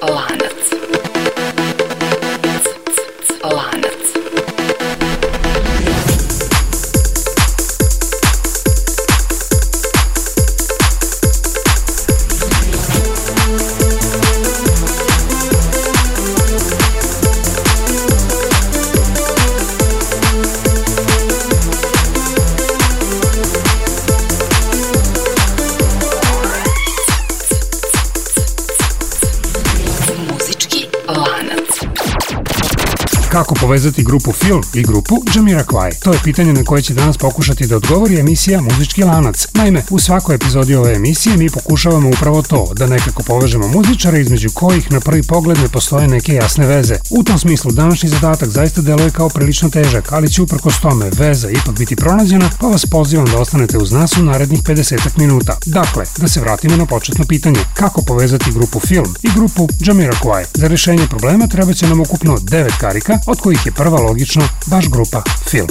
lanac. Kako povezati grupu Film i grupu Jamiroquai? To je pitanje na koje će danas pokušati da odgovori emisija Muzički lanac. Naime, u svakoj epizodi ove emisije mi pokušavamo upravo to, da nekako povežemo muzičare između kojih na prvi pogled ne postoje neke jasne veze. U tom smislu današnji zadatak zaista deluje kao prilično težak, ali će uprkos tome veza ipak biti pronađena, pa vas pozivam da ostanete uz nas u narednih 50 minuta. Dakle, da se vratimo na početno pitanje. Kako povezati grupu Film i grupu Jamiroquai? Za rešenje problema treba će nam ukupno 9 karika, od kojih je prva logično baš grupa Film.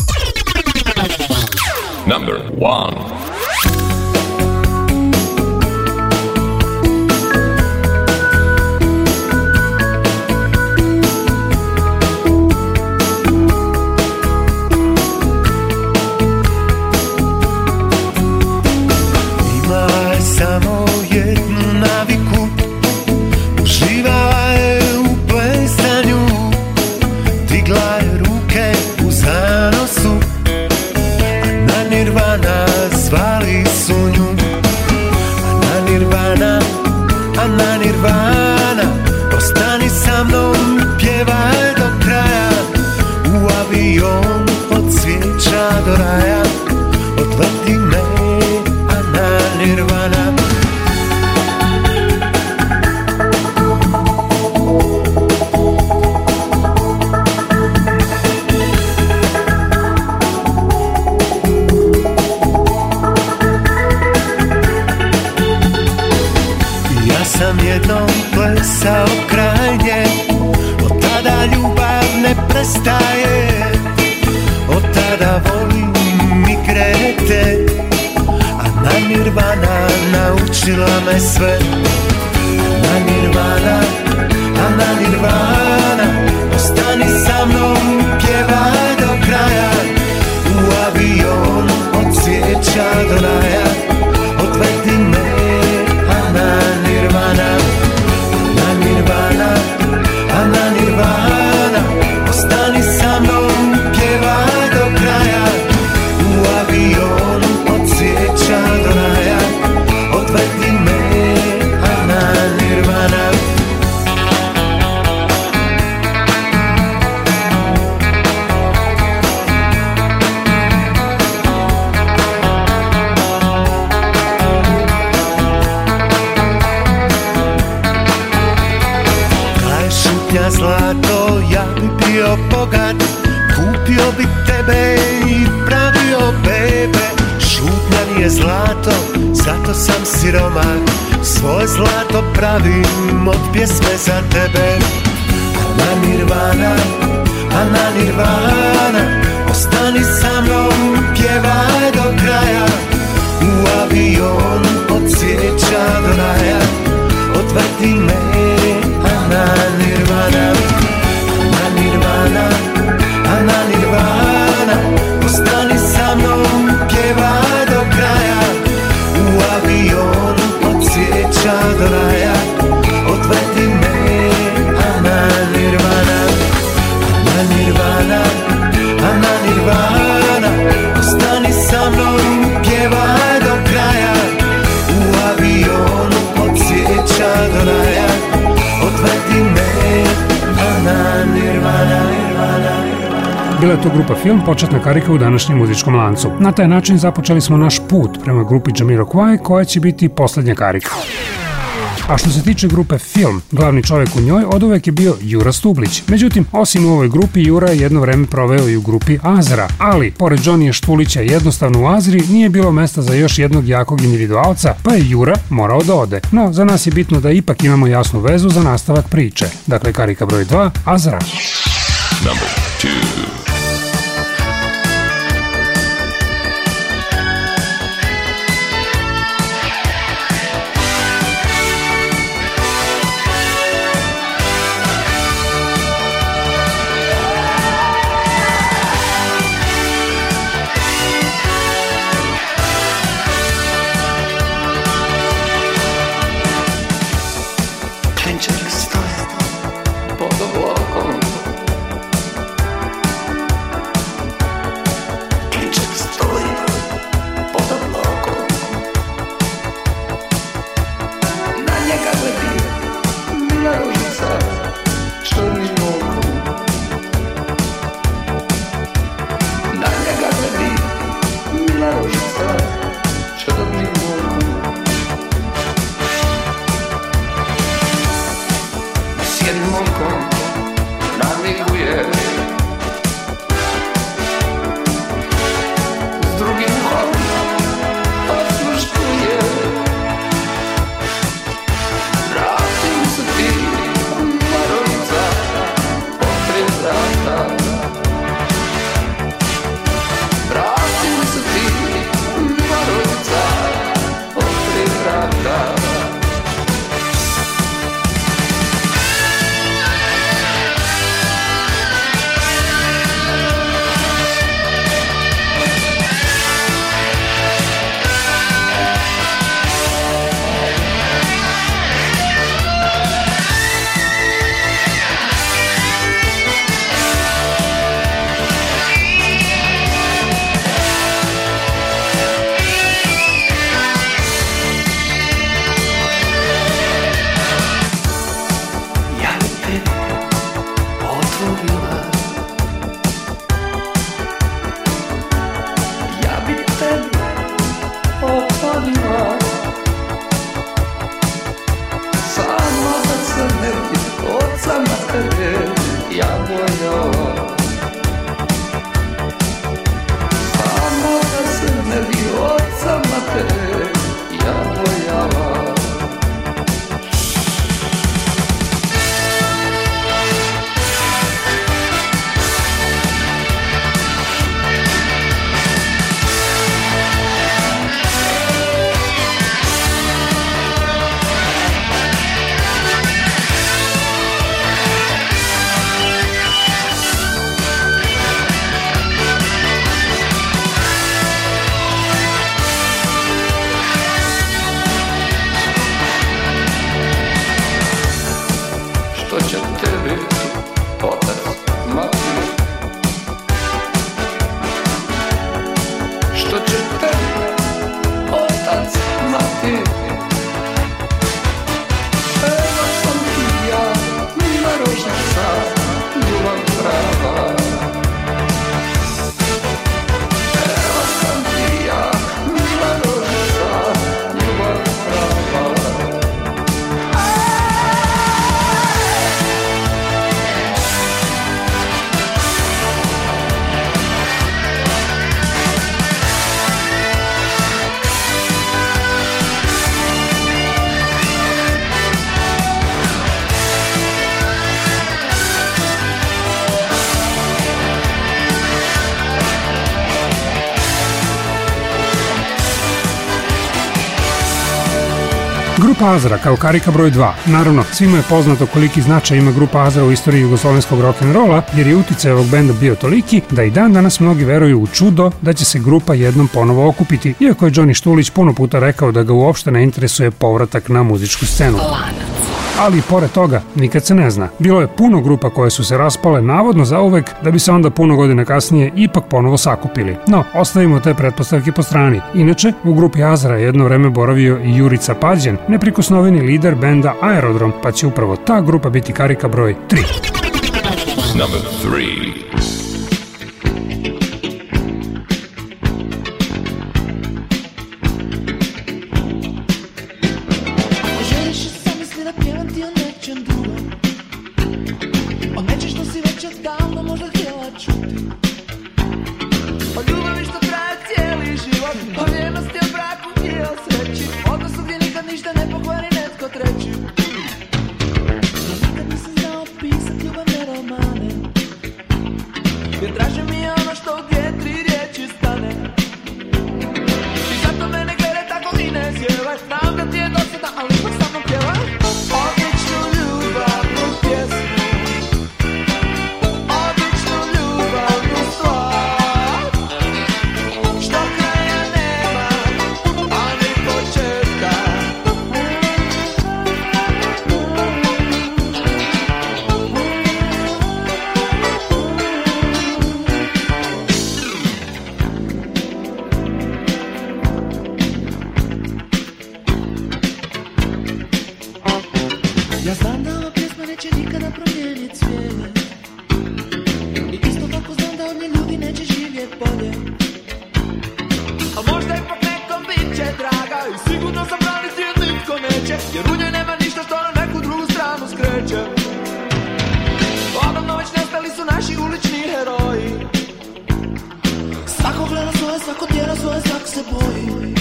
Number one. Bila je to grupa film, početna karika u današnjem muzičkom lancu. Na taj način započeli smo naš put prema grupi Jamiro Kwai, koja će biti poslednja karika. A što se tiče grupe Film, glavni čovek u njoj od uvek je bio Jura Stublić. Međutim, osim u ovoj grupi, Jura je jedno vreme proveo i u grupi Azra, ali, pored Johnnyja Štulića jednostavno u Azri, nije bilo mesta za još jednog jakog individualca, pa je Jura morao da ode. No, za nas je bitno da ipak imamo jasnu vezu za nastavak priče. Dakle, karika broj 2, Azra. Number 2 Grupa Azra kao karika broj 2. Naravno, svima je poznato koliki značaj ima grupa Azra u istoriji jugoslovenskog rock'n'rolla, jer je uticaj ovog benda bio toliki da i dan danas mnogi veruju u čudo da će se grupa jednom ponovo okupiti, iako je Johnny Štulić puno puta rekao da ga uopšte ne interesuje povratak na muzičku scenu. Lanac ali i pored toga nikad se ne zna. Bilo je puno grupa koje su se raspale navodno za uvek da bi se onda puno godina kasnije ipak ponovo sakupili. No, ostavimo te pretpostavke po strani. Inače, u grupi Azra je jedno vreme boravio i Jurica Pađen, neprikosnoveni lider benda Aerodrom, pa će upravo ta grupa biti karika broj 3. Number 3. svako tjera svoje svak se boji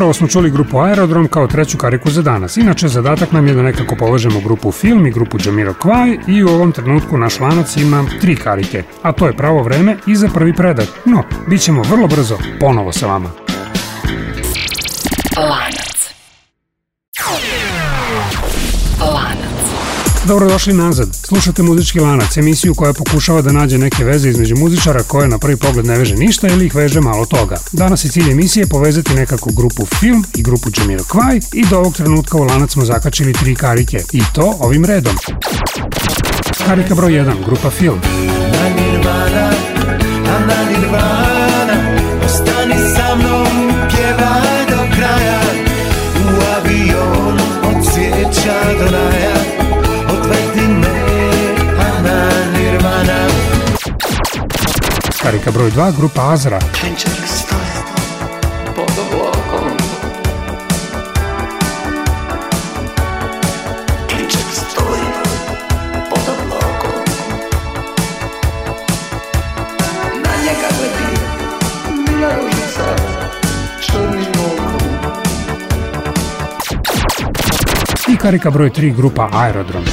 Upravo smo čuli grupu Aerodrom kao treću kariku za danas. Inače, zadatak nam je da nekako povežemo grupu Film i grupu Jamiroquai i u ovom trenutku naš lanac ima tri karike, a to je pravo vreme i za prvi predak. No, bit ćemo vrlo brzo ponovo sa vama. Lanac. Dobrodošli nazad. Slušate Muzički lanac, emisiju koja pokušava da nađe neke veze između muzičara koje na prvi pogled ne veže ništa ili ih veže malo toga. Danas je cilj emisije povezati nekako grupu Film i grupu Jamiroquai i do ovog trenutka u lanac smo zakačili tri karike. I to ovim redom. Karika broj 1, grupa Film. Na nirvana, na nirvana Karika broj 2, grupa Azra. I karika broj 3, grupa Aerodrom.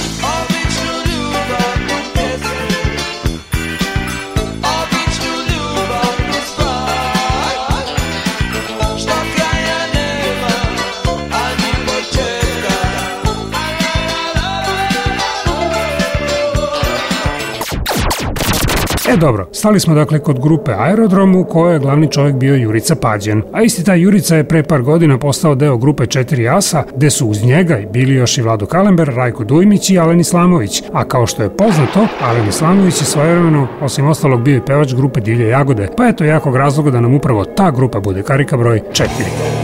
E dobro, stali smo dakle kod grupe Aerodrom u kojoj je glavni čovjek bio Jurica Pađen. A isti taj Jurica je pre par godina postao deo grupe 4 asa, gde su uz njega bili još i Vlado Kalember, Rajko Dujmić i Alen Islamović. A kao što je poznato, Alen Islamović je svojevremeno, osim ostalog, bio i pevač grupe Divlje Jagode. Pa eto jakog razloga da nam upravo ta grupa bude karika broj 4.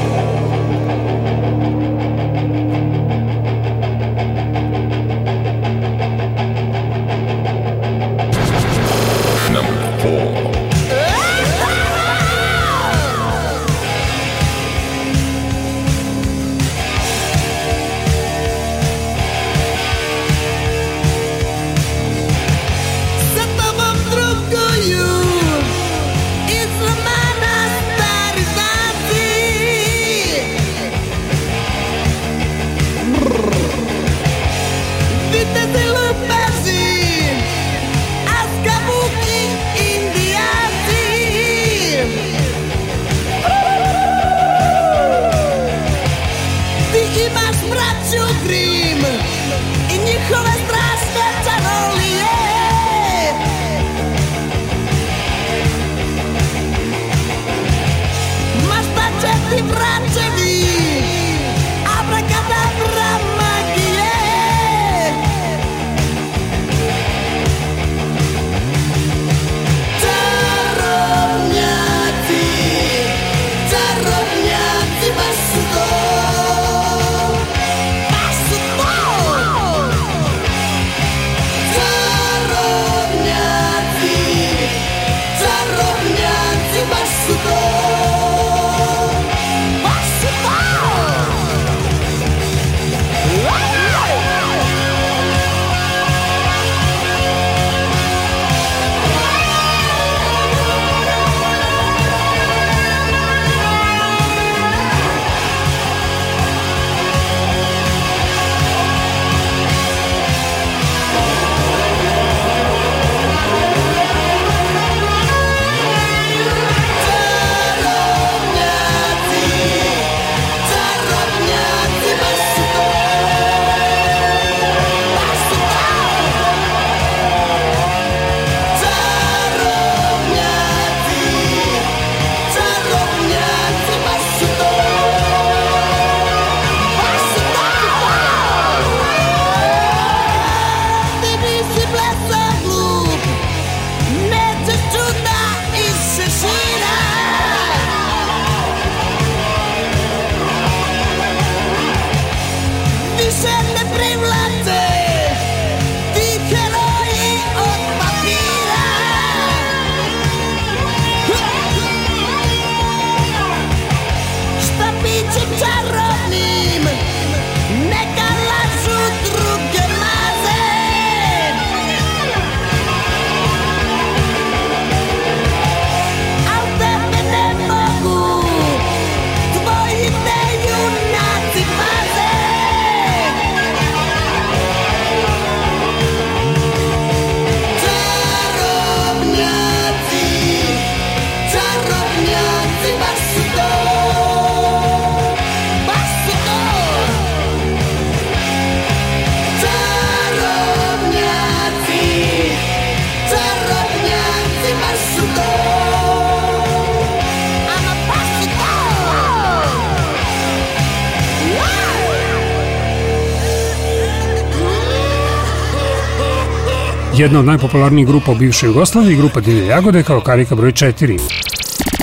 Jedna od najpopularnijih grupa u bivšoj Jugoslaviji, grupa Divlje Jagode kao karika broj 4.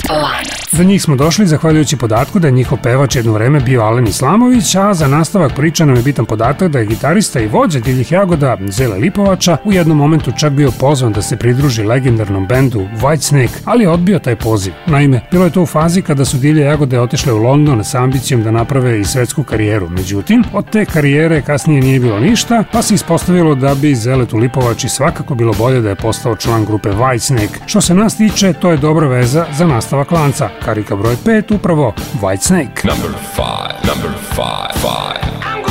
Lanac. Do njih smo došli zahvaljujući podatku da je njihov pevač jedno vreme bio Alen Islamović, a za nastavak priča nam je bitan podatak da je gitarista i vođa Divljih Jagoda Zele Lipovača u jednom momentu čak bio pozvan da se pridruži legendarnom bendu Whitesnake, ali je odbio taj poziv. Naime, bilo je to u fazi kada su Divlje Jagode otišle u London sa ambicijom da naprave i svetsku karijeru. Međutim, od te karijere kasnije nije bilo ništa, pa se ispostavilo da bi Zeletu Lipovači svakako bilo bolje da je postao član grupe Whitesnake. Što se nas tiče, to je dobra veza za nastavak lanca. Karika broj 5, upravo White Snake. Number 5, number 5, 5.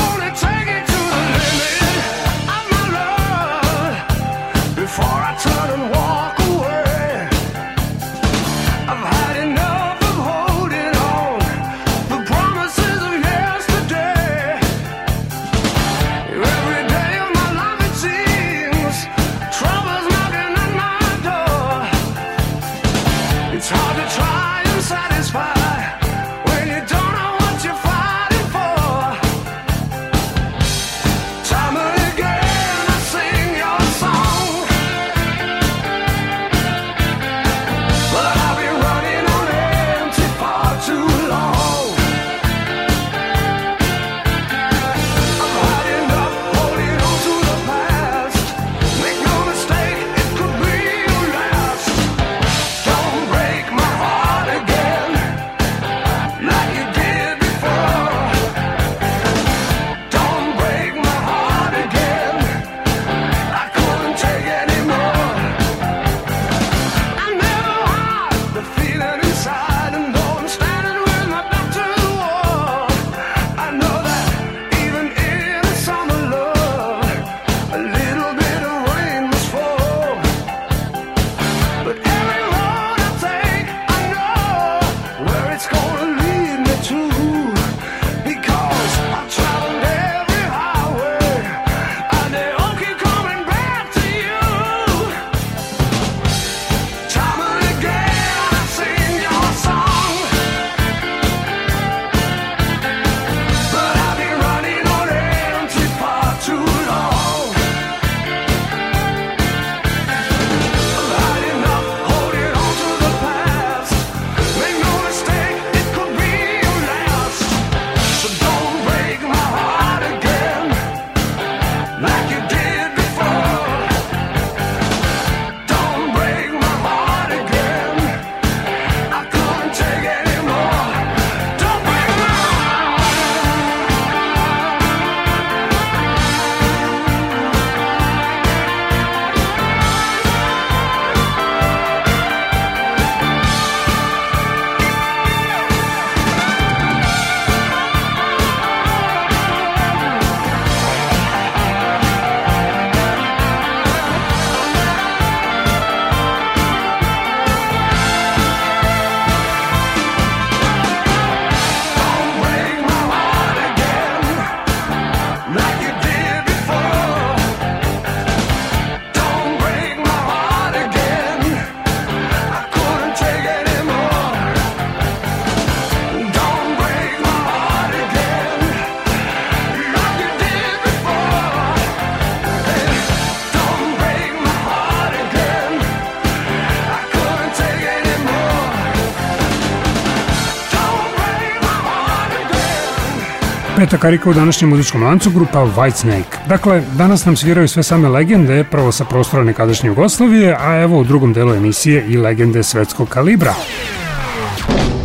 Pokreta karika u današnjem muzičkom lancu grupa Whitesnake. Dakle, danas nam sviraju sve same legende, prvo sa prostora nekadašnje Jugoslavije, a evo u drugom delu emisije i legende svetskog kalibra.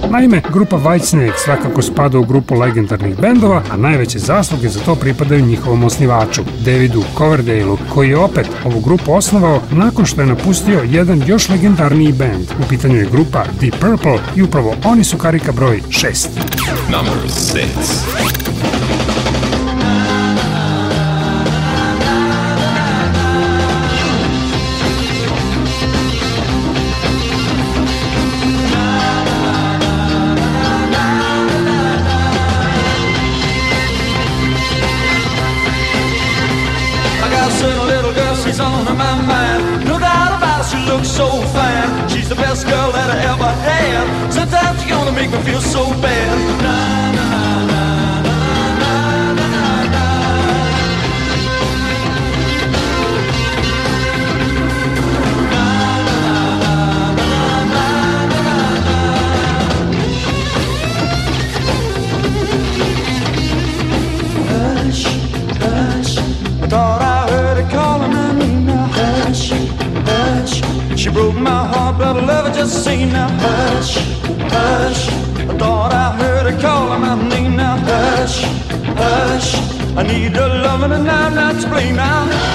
Naime, grupa Whitesnake svakako spada u grupu legendarnih bendova, a najveće zasluge za to pripadaju njihovom osnivaču, Davidu Coverdaleu, koji je opet ovu grupu osnovao nakon što je napustio jedan još legendarniji bend. U pitanju je grupa Deep Purple i upravo oni su karika broj 6. Number 6 so bad. Loving and I'm not to blame now.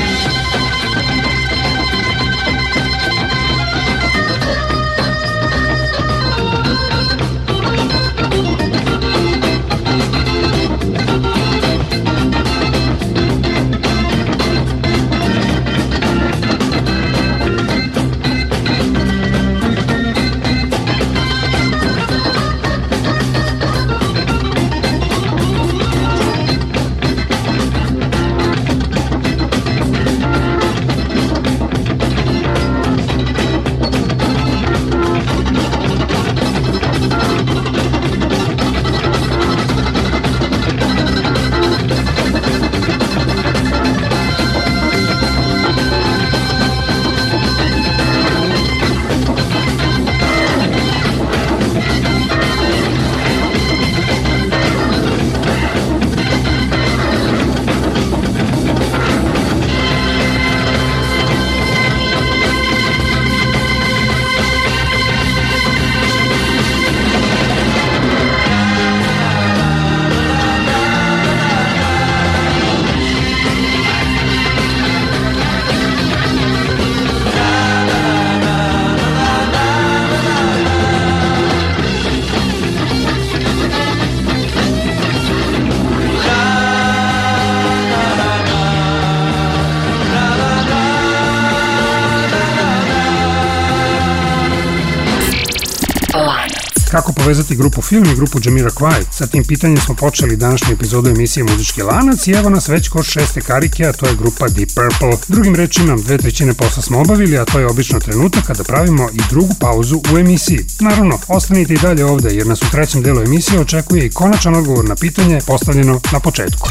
povezati grupu film i grupu Jamira Kwai? Sa tim pitanjem smo počeli današnju epizodu emisije Muzički lanac i evo nas već kod šeste karike, a to je grupa Deep Purple. Drugim rečima, dve trećine posla smo obavili, a to je obično trenutak kada pravimo i drugu pauzu u emisiji. Naravno, ostanite i dalje ovde jer nas u trećem delu emisije očekuje i konačan odgovor na pitanje postavljeno na početku.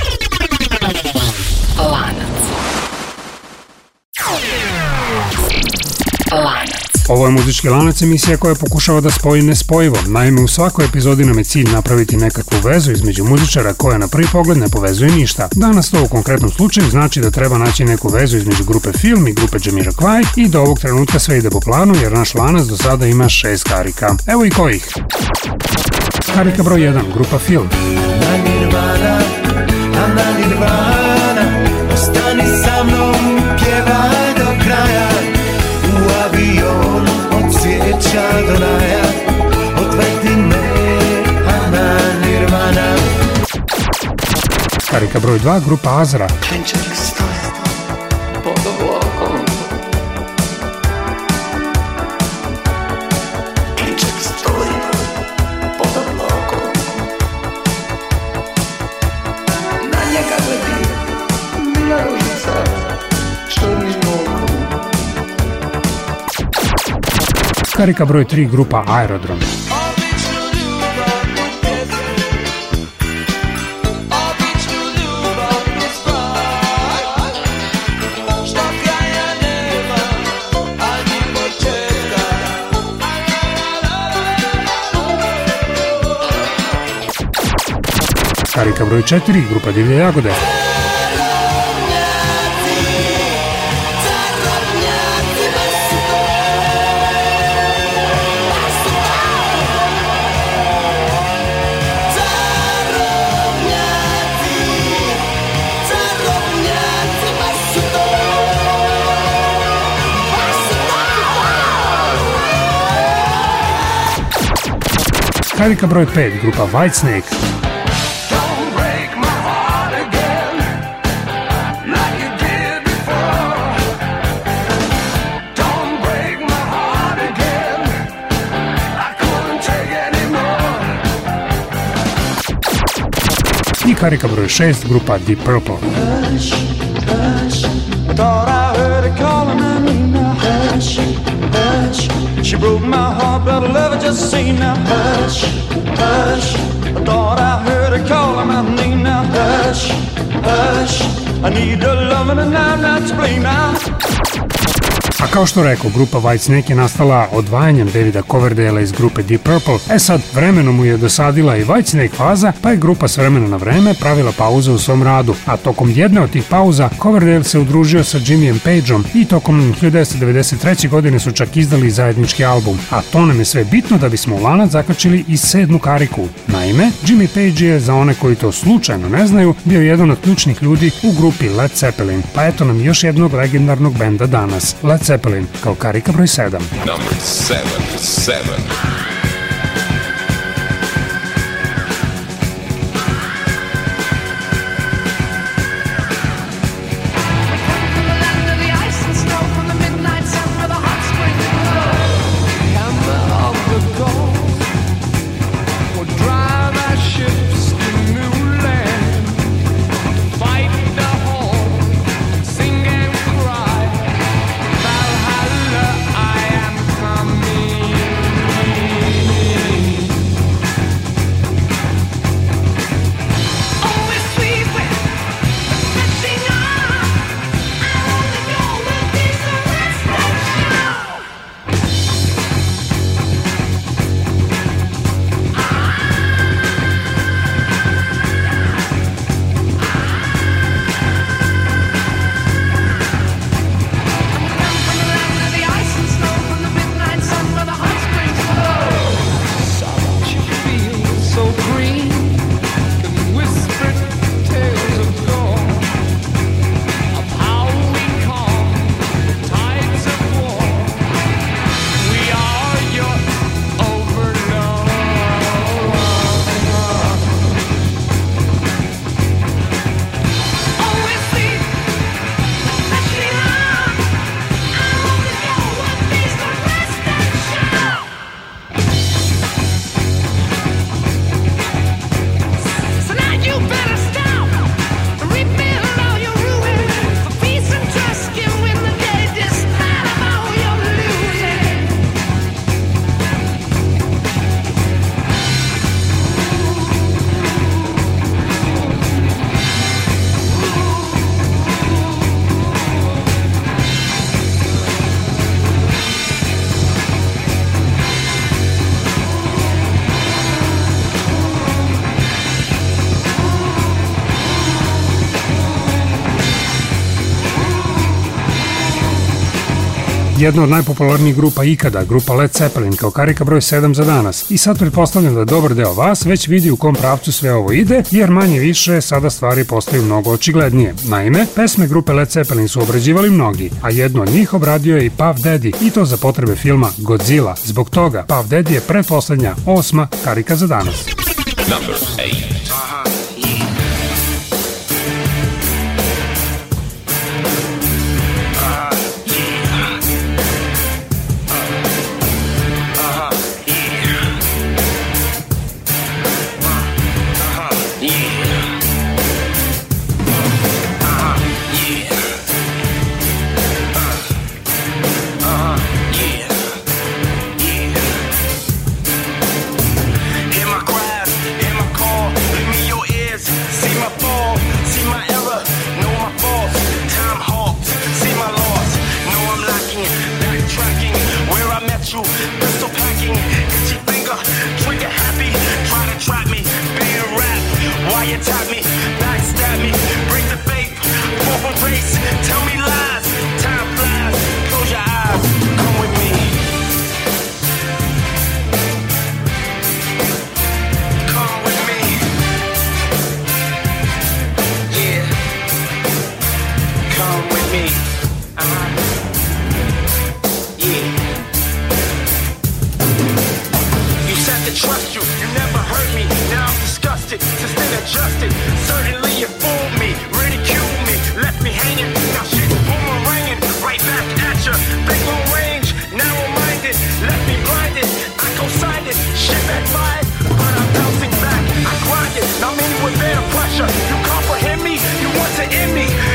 Ovo je muzički lanac emisija koja pokušava da spoji nespojivo. Naime, u svakoj epizodi nam je cilj napraviti nekakvu vezu između muzičara koja na prvi pogled ne povezuje ništa. Danas to u konkretnom slučaju znači da treba naći neku vezu između grupe Film i grupe Jamira Kwai i do ovog trenutka sve ide po planu jer naš lanac do sada ima šest karika. Evo i kojih. Karika broj 1, grupa Film. Na nirvana, na nirvana Karika broj 2, grupa Azra. Klinček stoje pod oblokom Klinček stoji pod oblokom Na njega gledi mila ružica črnim okom Karika broj 3, grupa Aerodrom. коврой 4, группа Девя Ягода. Харика Бройд 5, группа White Snake. Karika broj 6, grupa Deep Purple. I heard her calling my name now. Hush, hush. She broke my heart, but I love her just same now. Hush, hush. I thought I heard her calling my name now. Hush, hush. I need her loving and I'm not to blame now. A kao što rekao, grupa Whitesnake je nastala odvajanjem Davida Coverdale iz grupe Deep Purple. E sad, vremenom mu je dosadila i Whitesnake faza, pa je grupa s vremena na vreme pravila pauze u svom radu. A tokom jedne od tih pauza, Coverdale se udružio sa Jimmyem Pageom i tokom 1993. godine su čak izdali zajednički album. A to nam je sve bitno da bismo u lanac zakačili i sedmu kariku. Naime, Jimmy Page je, za one koji to slučajno ne znaju, bio jedan od ključnih ljudi u grupi Led Zeppelin. Pa eto nam još jednog legendarnog benda danas. Led Zeppelin kao karika broj 7. Number 7, 7. jedna od najpopularnijih grupa ikada, grupa Led Zeppelin kao karika broj 7 za danas. I sad pretpostavljam da dobar deo vas već vidi u kom pravcu sve ovo ide, jer manje više sada stvari postaju mnogo očiglednije. Naime, pesme grupe Led Zeppelin su obrađivali mnogi, a jedno od njih obradio je i Puff Daddy, i to za potrebe filma Godzilla. Zbog toga, Puff Daddy je pretposlednja, osma karika za danas. Number 8. picture. You comprehend me? You want to end me?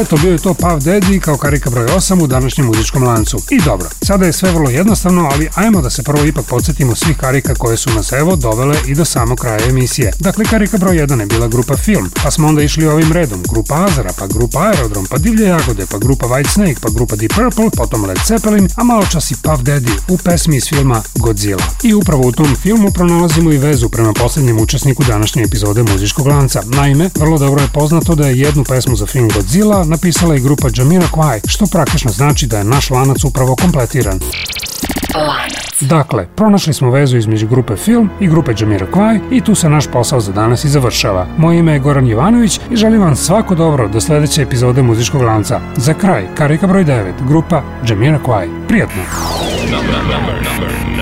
Eto, bio je to Puff Daddy kao karika broj 8 u današnjem muzičkom lancu. I dobro, sada je sve vrlo jednostavno, ali ajmo da se prvo ipak podsjetimo svih karika koje su nas evo dovele i do samog kraja emisije. Dakle, karika broj 1 je bila grupa Film, pa smo onda išli ovim redom. Grupa Azara, pa grupa Aerodrom, pa Divlje jagode, pa grupa White Snake, pa grupa Deep Purple, potom Led Zeppelin, a malo čas i Puff Daddy u pesmi iz filma Godzilla. I upravo u tom filmu pronalazimo i vezu prema poslednjem učesniku današnje epizode muzičkog lanca. Naime, vrlo dobro je poznato da je jednu pesmu za film Godzilla napisala i grupa Jamiroquai, što praktično znači da je naš lanac upravo kompletiran. Lanac. Dakle, pronašli smo vezu između grupe Film i grupe Jamiroquai i tu se naš posao za danas i završava. Moje ime je Goran Jovanović i želim vam svako dobro do sledeće epizode muzičkog lanca. Za kraj, karika broj 9, grupa Jamiroquai. Prijatno! Number, number, number.